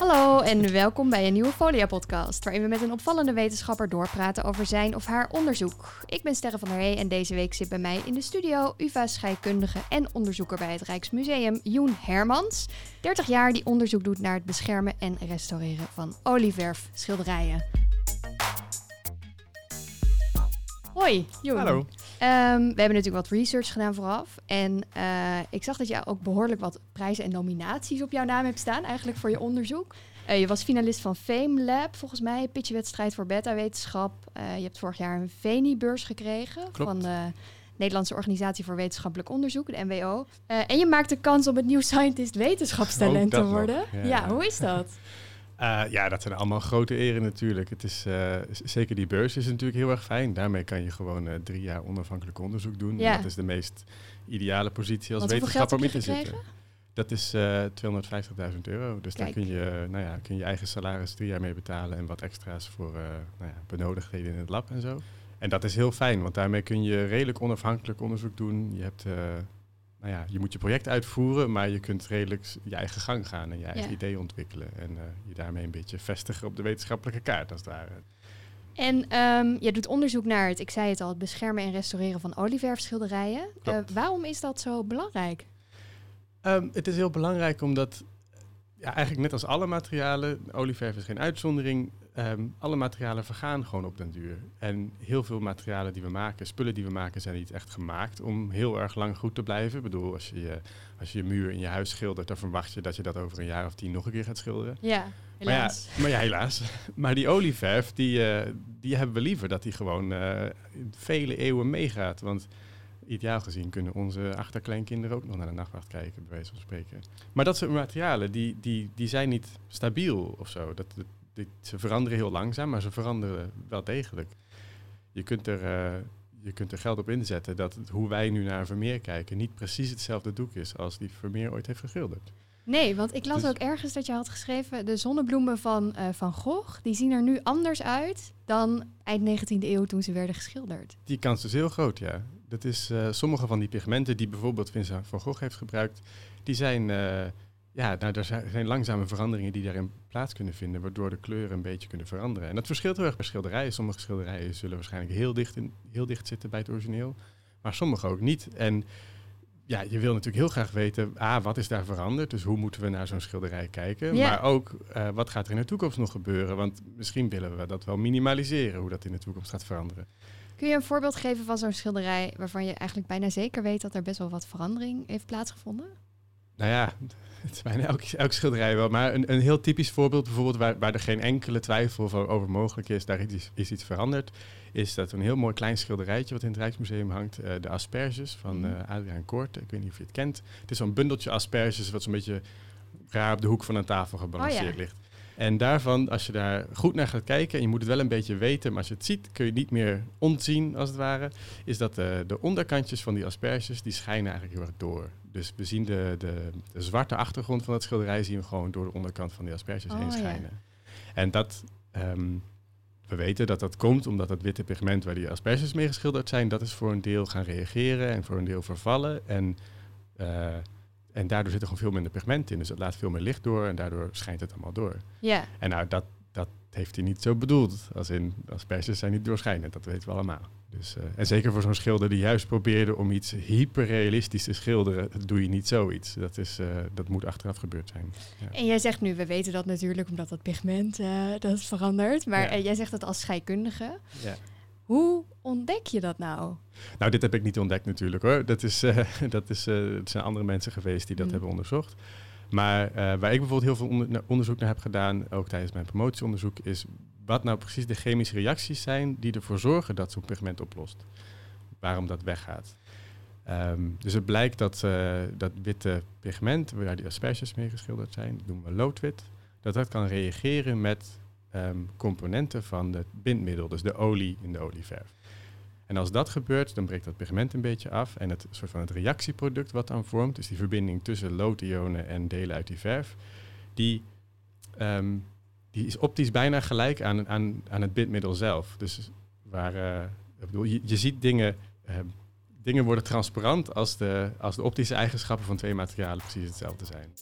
Hallo en welkom bij een nieuwe Folia-podcast, waarin we met een opvallende wetenschapper doorpraten over zijn of haar onderzoek. Ik ben Sterre van der Hey en deze week zit bij mij in de studio UvA-scheikundige en onderzoeker bij het Rijksmuseum, Joen Hermans. 30 jaar die onderzoek doet naar het beschermen en restaureren van olieverf-schilderijen. Hoi, Joen. Hallo. Ehm, we hebben natuurlijk wat research gedaan vooraf. En eh, ik zag dat je ook behoorlijk wat prijzen en nominaties op jouw naam hebt staan, eigenlijk voor je onderzoek. Eh, je was finalist van Fame Lab, volgens mij, pitchwedstrijd voor beta-wetenschap. Eh, je hebt vorig jaar een VENI-beurs gekregen Klopt. van de Nederlandse Organisatie voor Wetenschappelijk Onderzoek, de NWO. en je maakt de kans om het New Scientist wetenschapstalent te worden. Ja. hoe is dat? Eh, ja, dat zijn allemaal grote eren natuurlijk. Het is, eh, zeker die beurs is natuurlijk heel erg fijn. Daarmee kan je gewoon eh, drie jaar onafhankelijk onderzoek doen. Ja. En dat is de meest ideale positie als wetenschapper om in te zitten. Dat is eh 250.000 euro. Dus daar Kijk. kun je, nou ja, kun je eigen salaris drie jaar mee betalen en wat extra's voor nou ja, benodigdheden in het lab en zo. En dat is heel fijn, want daarmee kun je redelijk onafhankelijk onderzoek doen. Je hebt, nou ja, je moet je project uitvoeren, maar je kunt redelijk je eigen gang gaan en je eigen Ja. idee ontwikkelen. En eh, je daarmee een beetje vestigen op de wetenschappelijke kaart, als het ware. En ehm, je doet onderzoek naar het, ik zei het al, het beschermen en restaureren van olieverfschilderijen. Eh, waarom is dat zo belangrijk? Ehm, het is heel belangrijk omdat, ja, eigenlijk net als alle materialen, olieverf is geen uitzondering, ehm, alle materialen vergaan gewoon op den duur. En heel veel materialen die we maken, spullen die we maken, zijn niet echt gemaakt om heel erg lang goed te blijven. Ik bedoel, als je, je- als je je muur in je huis schildert, dan verwacht je dat je dat over een jaar of tien nog een keer gaat schilderen. Ja, Maar ja, helaas. maar ja, helaas. Maar die olieverf, die, eh, die hebben we liever dat die gewoon eh, vele eeuwen meegaat. Want ideaal gezien kunnen onze achterkleinkinderen ook nog naar de nachtwacht kijken, bij wijze van spreken. Maar dat soort materialen, die, die, die zijn niet stabiel of zo. Dat, ze veranderen heel langzaam, maar ze veranderen wel degelijk. Je kunt er, eh, je kunt er geld op inzetten dat het- hoe wij nu naar Vermeer kijken niet precies hetzelfde doek is als die Vermeer ooit heeft geschilderd. Nee, want ik las Dus- ook ergens dat je had geschreven... de zonnebloemen van eh, Van Gogh, die zien er nu anders uit... dan eind 19e eeuw toen ze werden geschilderd. Die kans is heel groot, ja. Dat is, eh, sommige van die pigmenten die bijvoorbeeld Vincent van Gogh heeft gebruikt, die zijn, ja, nou, er zijn, langzame veranderingen die daarin plaats kunnen vinden, waardoor de kleuren een beetje kunnen veranderen. En dat verschilt heel erg per schilderijen. Sommige schilderijen zullen waarschijnlijk heel dicht, in, heel dicht zitten bij het origineel, maar sommige ook niet. En ja, je wil natuurlijk heel graag weten, ah, wat is daar veranderd? Dus hoe moeten we naar zo'n schilderij kijken? Ja. Maar ook, eh, wat gaat er in de toekomst nog gebeuren? Want misschien willen we dat wel minimaliseren, hoe dat in de toekomst gaat veranderen. Kun je een voorbeeld geven van zo'n schilderij... waarvan je eigenlijk bijna zeker weet dat er best wel wat verandering heeft plaatsgevonden? Nou ja, het is bijna elk, elk schilderij wel. Maar een, een heel typisch voorbeeld, bijvoorbeeld waar, waar er geen enkele twijfel over mogelijk is, daar is, is iets veranderd, is dat een heel mooi klein schilderijtje wat in het Rijksmuseum hangt, eh, de asperges van Mhm. eh, Adriaan Koort. Ik weet niet of je het kent. Het is zo'n bundeltje asperges wat zo'n beetje raar op de hoek van een tafel gebalanceerd Oh ja. ligt. En daarvan, als je daar goed naar gaat kijken, en je moet het wel een beetje weten, maar als je het ziet, kun je het niet meer ontzien, als het ware, is dat de, de onderkantjes van die asperges, die schijnen eigenlijk heel erg door. Dus we zien de, de, de zwarte achtergrond van het schilderij, zien we gewoon door de onderkant van die asperges Oh, heen ja. schijnen. En dat, ehm, we weten dat dat komt omdat dat witte pigment waar die asperges mee geschilderd zijn, dat is voor een deel gaan reageren en voor een deel vervallen. En, eh, en daardoor zit er gewoon veel minder pigment in. Dus het laat veel meer licht door en daardoor schijnt het allemaal door. Ja, En nou, dat, dat heeft hij niet zo bedoeld. Als in, asperges zijn niet doorschijnend, dat weten we allemaal. Dus, eh, en zeker voor zo'n schilder die juist probeerde om iets hyperrealistisch te schilderen, doe je niet zoiets. Dat, is, eh, dat moet achteraf gebeurd zijn. Ja. en jij zegt nu, we weten dat natuurlijk omdat dat pigment eh, dat is veranderd. Maar Ja. jij zegt dat als scheikundige. Ja. Hoe ontdek je dat nou? Nou, dit heb ik niet ontdekt natuurlijk hoor. Dat, is, dat is, het zijn andere mensen geweest die dat Mm. hebben onderzocht. Maar eh, waar ik bijvoorbeeld heel veel onderzoek naar heb gedaan, ook tijdens mijn promotieonderzoek, is wat nou precies de chemische reacties zijn die ervoor zorgen dat zo'n pigment oplost. Waarom dat weggaat. Ehm, dus het blijkt dat eh, dat witte pigment, waar die asperges mee geschilderd zijn, dat noemen we loodwit, dat dat kan reageren met ehm, componenten van het bindmiddel, dus de olie in de olieverf. En als dat gebeurt, dan breekt dat pigment een beetje af en het soort van het reactieproduct wat dan vormt, dus die verbinding tussen loodionen en delen uit die verf, die, ehm, die is optisch bijna gelijk aan, aan, aan het bindmiddel zelf. Dus waar, eh, ik bedoel, je, je ziet dingen, ehm, dingen worden transparant als de, als de optische eigenschappen van twee materialen precies hetzelfde zijn.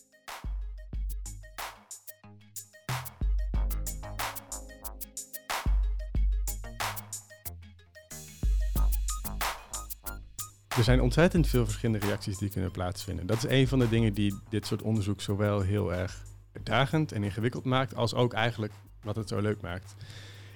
Er zijn ontzettend veel verschillende reacties die kunnen plaatsvinden. Dat is een van de dingen die dit soort onderzoek zowel heel erg uitdagend en ingewikkeld maakt, als ook eigenlijk wat het zo leuk maakt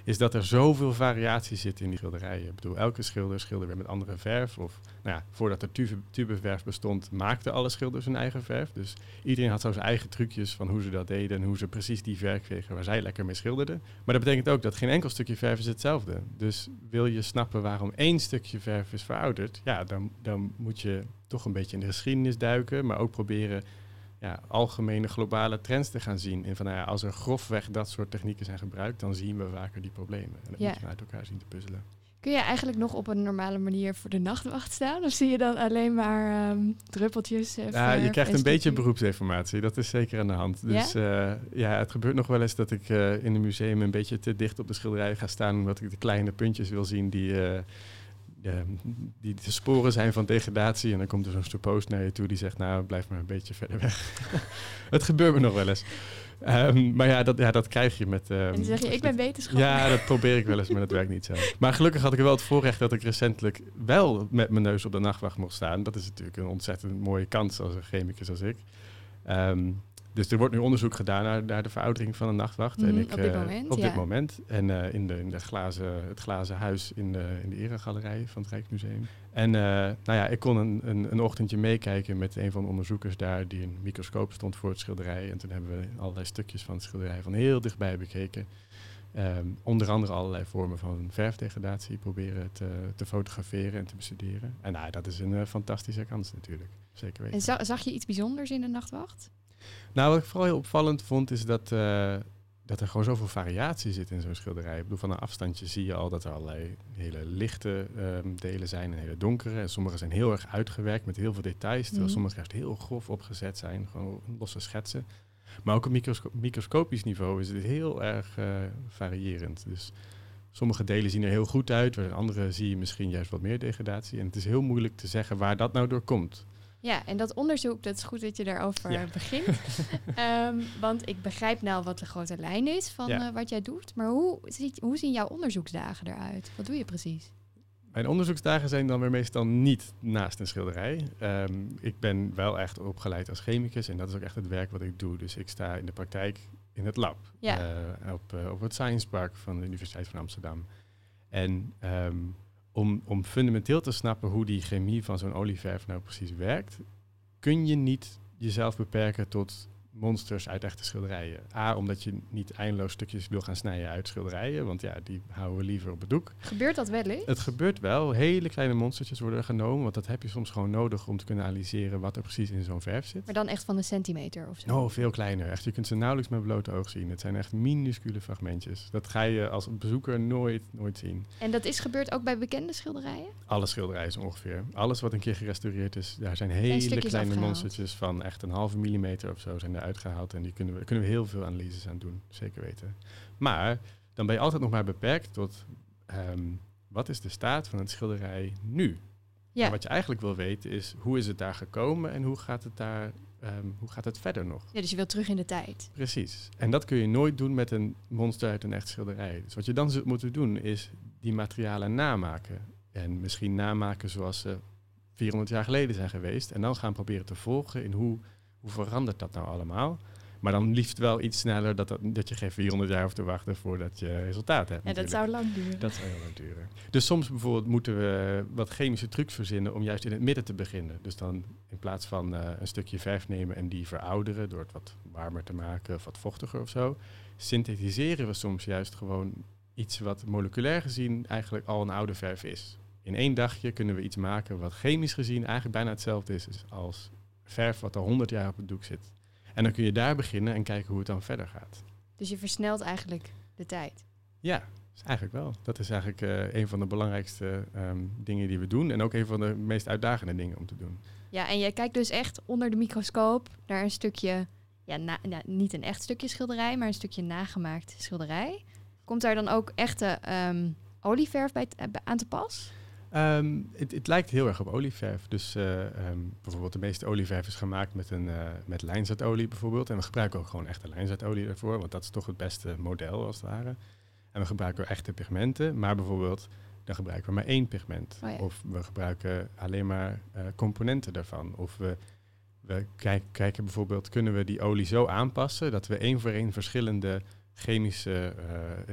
is dat er zoveel variatie zit in die schilderijen. Ik bedoel, elke schilder schilderde weer met andere verf. Of nou ja, voordat er tube, tubeverf bestond, maakten alle schilders hun eigen verf. Dus iedereen had zo zijn eigen trucjes van hoe ze dat deden en hoe ze precies die verf kregen waar zij lekker mee schilderden. Maar dat betekent ook dat geen enkel stukje verf is hetzelfde. Dus wil je snappen waarom één stukje verf is verouderd, ja, dan, dan moet je toch een beetje in de geschiedenis duiken, maar ook proberen ja, algemene globale trends te gaan zien. En van nou ja, als er grofweg dat soort technieken zijn gebruikt, dan zien we vaker die problemen. En dat Ja. moet je uit elkaar zien te puzzelen. Kun je eigenlijk nog op een normale manier voor de nachtwacht staan? Of zie je dan alleen maar ehm, druppeltjes? eh, Ja, je krijgt en een beetje beroepsinformatie. Dat is zeker aan de hand. Dus ja, ja het gebeurt nog wel eens dat ik eh, in een museum een beetje te dicht op de schilderij ga staan, omdat ik de kleine puntjes wil zien die, eh, de, die de sporen zijn van degradatie. En dan komt er zo'n post naar je toe die zegt, nou, blijf maar een beetje verder weg. het gebeurt me nog wel eens. Ehm, maar ja dat, ja, dat krijg je met... ehm, En dan zeg je, ik ben wetenschapper. Ja, dat probeer ik wel eens, maar dat werkt niet zo. Maar gelukkig had ik wel het voorrecht dat ik recentelijk wel met mijn neus op de nachtwacht mocht staan. Dat is natuurlijk een ontzettend mooie kans als een chemicus als ik. Ehm, dus er wordt nu onderzoek gedaan naar, naar de veroudering van een nachtwacht. Mhm, en ik, op dit eh, moment, Op ja. dit moment. En eh, in, de, in de glazen, het glazen huis in de, in de eregalerij van het Rijksmuseum. En eh, nou ja, ik kon een, een, een ochtendje meekijken met een van de onderzoekers daar die een microscoop stond voor het schilderij. En toen hebben we allerlei stukjes van het schilderij van heel dichtbij bekeken. Ehm, onder andere allerlei vormen van verfdegradatie proberen te, te fotograferen en te bestuderen. En nou, dat is een fantastische kans natuurlijk. Zeker weten. En za- zag je iets bijzonders in de nachtwacht? Nou, wat ik vooral heel opvallend vond, is dat, eh, dat er gewoon zoveel variatie zit in zo'n schilderij. Ik bedoel, van een afstandje zie je al dat er allerlei hele lichte ehm, delen zijn en hele donkere. En sommige zijn heel erg uitgewerkt met heel veel details, terwijl Mhm. sommige juist heel grof opgezet zijn, gewoon losse schetsen. Maar ook op microsco- microscopisch niveau is het heel erg eh, variërend. Dus sommige delen zien er heel goed uit, waar andere zie je misschien juist wat meer degradatie. En het is heel moeilijk te zeggen waar dat nou door komt. Ja, en dat onderzoek, dat is goed dat je daarover Ja. begint. Ehm, want ik begrijp nou wat de grote lijn is van Ja. eh, wat jij doet. Maar hoe, ziet, hoe zien jouw onderzoeksdagen eruit? Wat doe je precies? Mijn onderzoeksdagen zijn dan weer meestal niet naast een schilderij. Ehm, ik ben wel echt opgeleid als chemicus en dat is ook echt het werk wat ik doe. Dus ik sta in de praktijk in het lab Ja. eh, op, eh, op het Science Park van de Universiteit van Amsterdam. En ehm, om, om fundamenteel te snappen hoe die chemie van zo'n olieverf nou precies werkt, kun je niet jezelf beperken tot monsters uit echte schilderijen. A, omdat je niet eindeloos stukjes wil gaan snijden uit schilderijen, want ja, die houden we liever op het doek. Gebeurt dat wel eens? Het gebeurt wel. Hele kleine monstertjes worden er genomen. Want dat heb je soms gewoon nodig om te kunnen analyseren wat er precies in zo'n verf zit. Maar dan echt van een centimeter of zo? Oh, veel kleiner. Echt, je kunt ze nauwelijks met blote oog zien. Het zijn echt minuscule fragmentjes. Dat ga je als bezoeker nooit, nooit zien. En dat is gebeurd ook bij bekende schilderijen? Alle schilderijen ongeveer. Alles wat een keer gerestaureerd is, daar zijn hele kleine afgehaald. monstertjes van echt een halve millimeter of zo zijn eruit gehaald. En die kunnen we, daar kunnen we heel veel analyses aan doen, zeker weten. Maar dan ben je altijd nog maar beperkt tot ehm, wat is de staat van het schilderij nu? Ja. En wat je eigenlijk wil weten is hoe is het daar gekomen en hoe gaat het daar, ehm, hoe gaat het verder nog? ja, dus je wilt terug in de tijd. Precies. En dat kun je nooit doen met een monster uit een echt schilderij. Dus wat je dan zult moeten doen is die materialen namaken. En misschien namaken zoals ze 400 jaar geleden zijn geweest. En dan gaan proberen te volgen in hoe, hoe verandert dat nou allemaal. Maar dan liefst wel iets sneller dat, dat, dat je geen 400 jaar hoeft te wachten voordat je resultaat hebt. Ja, dat zou lang duren. Dat zou heel lang duren. Dus soms bijvoorbeeld moeten we wat chemische trucs verzinnen om juist in het midden te beginnen. Dus dan in plaats van eh, een stukje verf nemen en die verouderen door het wat warmer te maken of wat vochtiger of zo, synthetiseren we soms juist gewoon iets wat moleculair gezien eigenlijk al een oude verf is. In één dagje kunnen we iets maken wat chemisch gezien eigenlijk bijna hetzelfde is als verf wat al 100 jaar op het doek zit. En dan kun je daar beginnen en kijken hoe het dan verder gaat. Dus je versnelt eigenlijk de tijd. Ja, is eigenlijk wel. Dat is eigenlijk eh, een van de belangrijkste ehm, dingen die we doen. En ook een van de meest uitdagende dingen om te doen. Ja, en jij kijkt dus echt onder de microscoop naar een stukje, ja, na- nou, niet een echt stukje schilderij, maar een stukje nagemaakt schilderij. Komt daar dan ook echte ehm, olieverf bij eh, aan te pas? Ehm, het, het lijkt heel erg op olieverf. Dus eh, ehm, bijvoorbeeld de meeste olieverf is gemaakt met, een, eh, met lijnzaadolie bijvoorbeeld. En we gebruiken ook gewoon echte lijnzaadolie daarvoor. Want dat is toch het beste model als het ware. En we gebruiken ook echte pigmenten. Maar bijvoorbeeld dan gebruiken we maar één pigment. Oh ja. Of we gebruiken alleen maar eh, componenten daarvan. Of we, we kijk- kijken bijvoorbeeld, kunnen we die olie zo aanpassen dat we één voor één verschillende chemische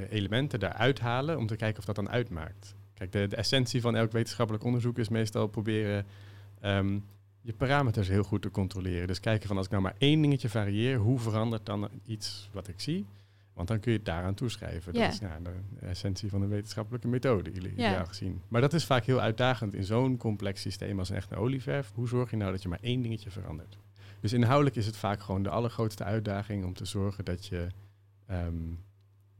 elementen daaruit halen om te kijken of dat dan uitmaakt. Kijk, de, de essentie van elk wetenschappelijk onderzoek is meestal proberen ehm, je parameters heel goed te controleren. Dus kijken van als ik nou maar één dingetje varieer, hoe verandert dan iets wat ik zie? Want dan kun je het daaraan toeschrijven. Ja. Dat is ja, de essentie van een wetenschappelijke methode, jullie Ja. gezien. Maar dat is vaak heel uitdagend in zo'n complex systeem als een echte olieverf. Hoe zorg je nou dat je maar één dingetje verandert? Dus inhoudelijk is het vaak gewoon de allergrootste uitdaging om te zorgen dat je ehm,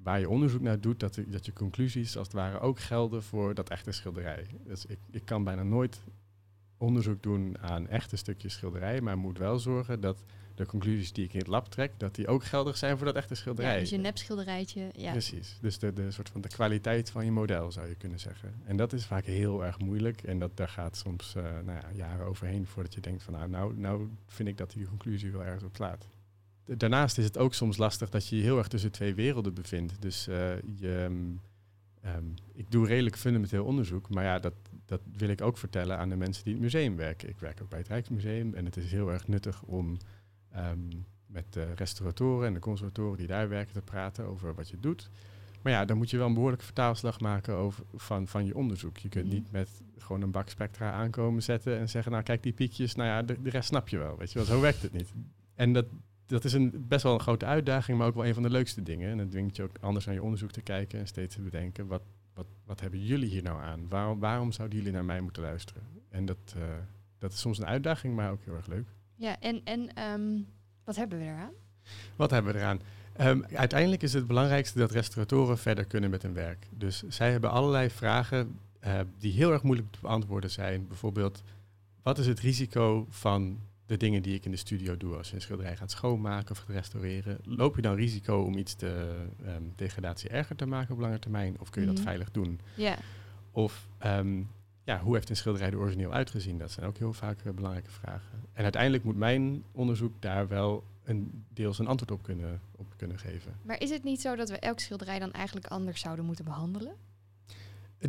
waar je onderzoek naar doet, dat, dat je conclusies als het ware ook gelden voor dat echte schilderij. Dus ik, ik kan bijna nooit onderzoek doen aan echte stukjes schilderij, maar moet wel zorgen dat de conclusies die ik in het lab trek, dat die ook geldig zijn voor dat echte schilderij. Ja, dus je nepschilderijtje. Ja. Precies. Dus de, de soort van de kwaliteit van je model zou je kunnen zeggen. En dat is vaak heel erg moeilijk. En dat, daar gaat soms eh, nou ja, jaren overheen voordat je denkt van nou, nou, nou vind ik dat die conclusie wel ergens op slaat. Da- Daarnaast is het ook soms lastig dat je je heel erg tussen twee werelden bevindt. Dus eh, je, ehm, ehm, ik doe redelijk fundamenteel onderzoek, maar ja, dat, dat wil ik ook vertellen aan de mensen die in het museum werken. Ik werk ook bij het Rijksmuseum en het is heel erg nuttig om ehm, met de restauratoren en de conservatoren die daar werken te praten over wat je doet. Maar ja, dan moet je wel een behoorlijke vertaalslag maken over, van, van je onderzoek. Je kunt Mhm. niet met gewoon een bak spectra aankomen zetten en zeggen, nou kijk die piekjes, nou ja, de, de rest snap je wel. Weet je wel, zo werkt het niet. En dat, dat is een, best wel een grote uitdaging, maar ook wel een van de leukste dingen. En dat dwingt je ook anders aan je onderzoek te kijken en steeds te bedenken, wat, wat, wat hebben jullie hier nou aan? Waarom, waarom zouden jullie naar mij moeten luisteren? En dat, eh, dat is soms een uitdaging, maar ook heel erg leuk. Ja, en, en ehm, wat hebben we eraan? Wat hebben we eraan? Ehm, uiteindelijk is het belangrijkste dat restauratoren verder kunnen met hun werk. Dus zij hebben allerlei vragen eh, die heel erg moeilijk te beantwoorden zijn. Bijvoorbeeld, wat is het risico van de dingen die ik in de studio doe als je een schilderij gaat schoonmaken of gaat restaureren? Loop je dan risico om iets te ehm, degradatie erger te maken op lange termijn? Of kun je dat veilig doen? Ja, Of ehm, ja, hoe heeft een schilderij er origineel uitgezien? Dat zijn ook heel vaak eh, belangrijke vragen. En uiteindelijk moet mijn onderzoek daar wel een, deels een antwoord op kunnen, op kunnen geven. maar is het niet zo dat we elk schilderij dan eigenlijk anders zouden moeten behandelen?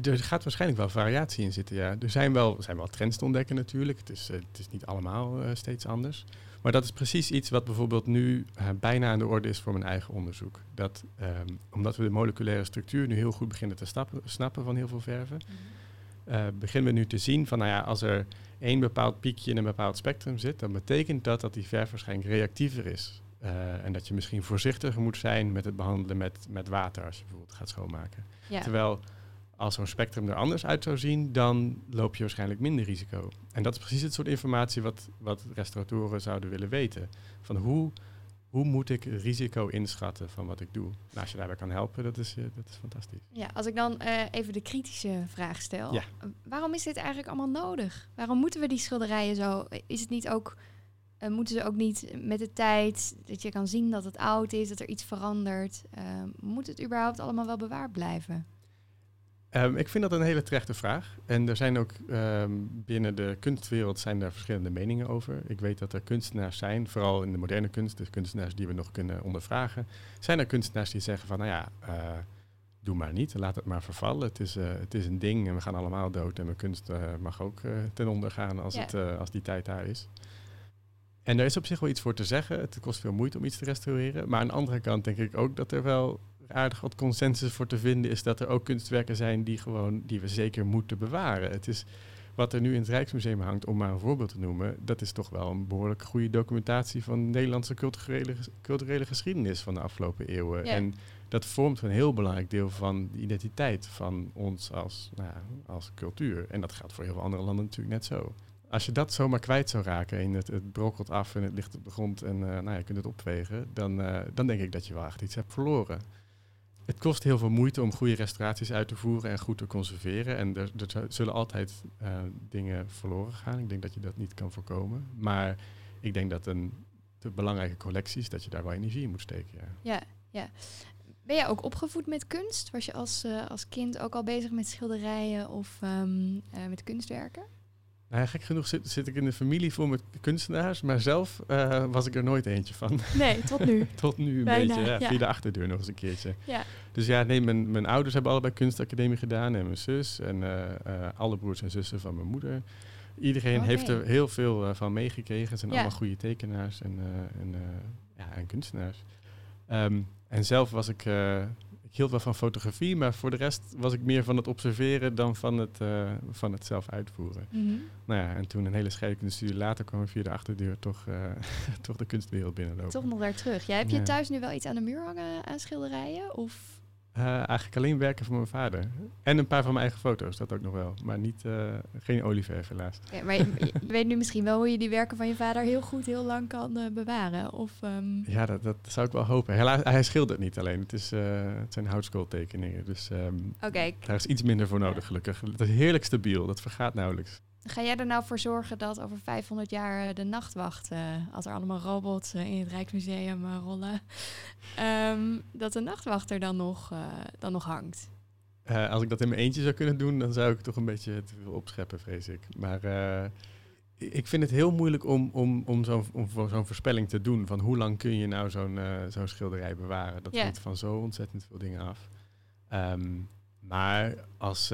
Er gaat waarschijnlijk wel variatie in zitten, ja. Er zijn wel, er zijn wel trends te ontdekken natuurlijk. Het is, eh, het is niet allemaal eh, steeds anders. Maar dat is precies iets wat bijvoorbeeld nu eh, bijna aan de orde is voor mijn eigen onderzoek. Dat, ehm, omdat we de moleculaire structuur nu heel goed beginnen te stappen, snappen van heel veel verven, eh, beginnen we nu te zien van, nou ja, als er één bepaald piekje in een bepaald spectrum zit, dan betekent dat dat die verf waarschijnlijk reactiever is. En dat je misschien voorzichtiger moet zijn met het behandelen met, met water als je bijvoorbeeld gaat schoonmaken. Ja, Terwijl als zo'n spectrum er anders uit zou zien, dan loop je waarschijnlijk minder risico. En dat is precies het soort informatie wat, wat restauratoren zouden willen weten. Van hoe, hoe moet ik risico inschatten van wat ik doe? Nou, als je daarbij kan helpen, dat is, eh, dat is fantastisch. ja als ik dan eh, even de kritische vraag stel. Ja. Waarom is dit eigenlijk allemaal nodig? Waarom moeten we die schilderijen zo... Is het niet ook... eh, moeten ze ook niet met de tijd, dat je kan zien dat het oud is, dat er iets verandert? moet het überhaupt allemaal wel bewaard blijven? Ehm, ik vind dat een hele terechte vraag. En er zijn ook ehm, binnen de kunstwereld zijn daar verschillende meningen over. Ik weet dat er kunstenaars zijn, vooral in de moderne kunst, dus kunstenaars die we nog kunnen ondervragen. Zijn er kunstenaars die zeggen van, nou ja, eh, doe maar niet, laat het maar vervallen. Het is, eh, het is een ding en we gaan allemaal dood en mijn kunst eh, mag ook ten onder gaan als, Ja. het, als die tijd daar is. En daar is op zich wel iets voor te zeggen. Het kost veel moeite om iets te restaureren. Maar aan de andere kant denk ik ook dat er wel aardig wat consensus voor te vinden is dat er ook kunstwerken zijn die, gewoon, die we zeker moeten bewaren. Het is wat er nu in het Rijksmuseum hangt, om maar een voorbeeld te noemen, dat is toch wel een behoorlijk goede documentatie van de Nederlandse culturele, culturele geschiedenis van de afgelopen eeuwen. Ja. En dat vormt een heel belangrijk deel van de identiteit van ons als, nou als cultuur. En dat geldt voor heel veel andere landen natuurlijk net zo. Als je dat zomaar kwijt zou raken en het, het brokkelt af en het ligt op de grond en eh, nou ja, je kunt het opwegen, dan, eh, dan denk ik dat je wel echt iets hebt verloren. Het kost heel veel moeite om goede restauraties uit te voeren en goed te conserveren. En er, zu- zullen altijd eh, dingen verloren gaan. Ik denk dat je dat niet kan voorkomen. Maar ik denk dat een de belangrijke collecties, dat je daar wel energie in moet steken. Ja. Ja, ja. Ben jij ook opgevoed met kunst? Was je als, eh, als kind ook al bezig met schilderijen of ehm, eh, met kunstwerken? Nou ja, gek genoeg zit, zit ik in de familie vol met kunstenaars, maar zelf eh, was ik er nooit eentje van. Nee, tot nu. tot nu een Bijna, beetje, ja, ja. via de achterdeur nog eens een keertje. Ja. Dus ja, nee, mijn, mijn ouders hebben allebei kunstacademie gedaan en mijn zus en eh, eh, alle broers en zussen van mijn moeder. Iedereen heeft er heel veel van meegekregen. Het zijn allemaal goede tekenaars en, en, ja, en kunstenaars. Ehm, en zelf was ik, ik hield wel van fotografie, maar voor de rest was ik meer van het observeren dan van het, eh, van het zelf uitvoeren. Mhm. Nou ja, en toen een hele scheikunde later kwam ik via de achterdeur toch, eh, toch de kunstwereld binnenlopen. Toch nog daar terug. Ja, heb je Ja. thuis nu wel iets aan de muur hangen aan schilderijen? Of Eh, eigenlijk alleen werken voor mijn vader. En een paar van mijn eigen foto's, dat ook nog wel. Maar niet, eh, geen olieverf helaas. Ja, maar je, je weet nu misschien wel hoe je die werken van je vader heel goed, heel lang kan eh, bewaren. Of, ehm, Ja, dat, dat zou ik wel hopen. Helaas, hij schildert niet alleen. Het, is, het zijn houtskooltekeningen. Dus ehm, daar is iets minder voor nodig, gelukkig. Het is heerlijk stabiel. Dat vergaat nauwelijks. Ga jij er nou voor zorgen dat over 500 jaar eh, de nachtwacht, eh, als er allemaal robots eh, in het Rijksmuseum rollen, ehm, dat de nachtwacht er dan nog, dan nog hangt? Als ik dat in mijn eentje zou kunnen doen, dan zou ik toch een beetje te veel opscheppen, vrees ik. Maar ik vind het heel moeilijk om, om, om zo'n zo'n voorspelling te doen. Van hoe lang kun je nou zo'n zo'n schilderij bewaren? Dat Ja. hangt van zo ontzettend veel dingen af. Ehm, maar als,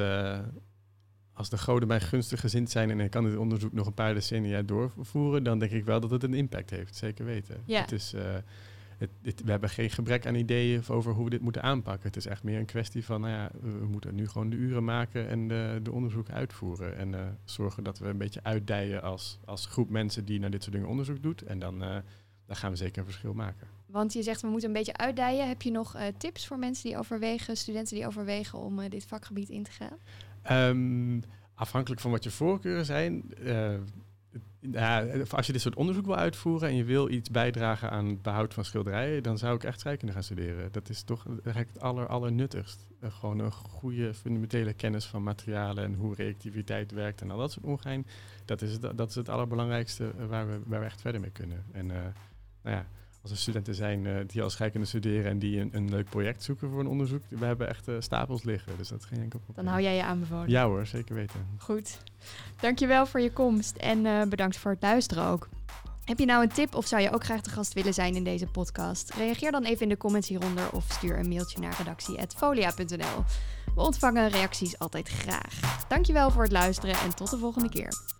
als de goden mij gunstig gezind zijn en ik kan dit onderzoek nog een paar decennia doorvoeren, dan denk ik wel dat het een impact heeft. Zeker weten. Ja. Het is, eh, het, het- we hebben geen gebrek aan ideeën over hoe we dit moeten aanpakken. Het is echt meer een kwestie van, nou ja, we moeten nu gewoon de uren maken en de, de onderzoeken uitvoeren. En eh, zorgen dat we een beetje uitdijen als, als groep mensen die naar dit soort dingen onderzoek doet. En dan, eh, dan gaan we zeker een verschil maken. Want je zegt we moeten een beetje uitdijen. Heb je nog tips voor mensen die overwegen, studenten die overwegen om dit vakgebied in te gaan? Ehm, afhankelijk van wat je voorkeuren zijn. eh, als je dit soort onderzoek wil uitvoeren en je wil iets bijdragen aan het behoud van schilderijen, dan zou ik echt scheikunde gaan studeren. Dat is toch eigenlijk het aller, allernuttigst. Eh, gewoon een goede fundamentele kennis van materialen en hoe reactiviteit werkt en al dat soort ongein. Dat is het, dat is het allerbelangrijkste eh, waar we, waar we echt verder mee kunnen. En nou ja, als er studenten zijn eh, die al scheikunde studeren en die een, een leuk project zoeken voor een onderzoek, we hebben echt eh, stapels liggen. Dus dat is geen enkel probleem. Dan hou jij je aanbevolen. Ja hoor, zeker weten. Goed. Dankjewel voor je komst en eh, bedankt voor het luisteren ook. Heb je nou een tip of zou je ook graag de gast willen zijn in deze podcast? Reageer dan even in de comments hieronder of stuur een mailtje naar redactie.folia.nl. We ontvangen reacties altijd graag. Dankjewel voor het luisteren en tot de volgende keer.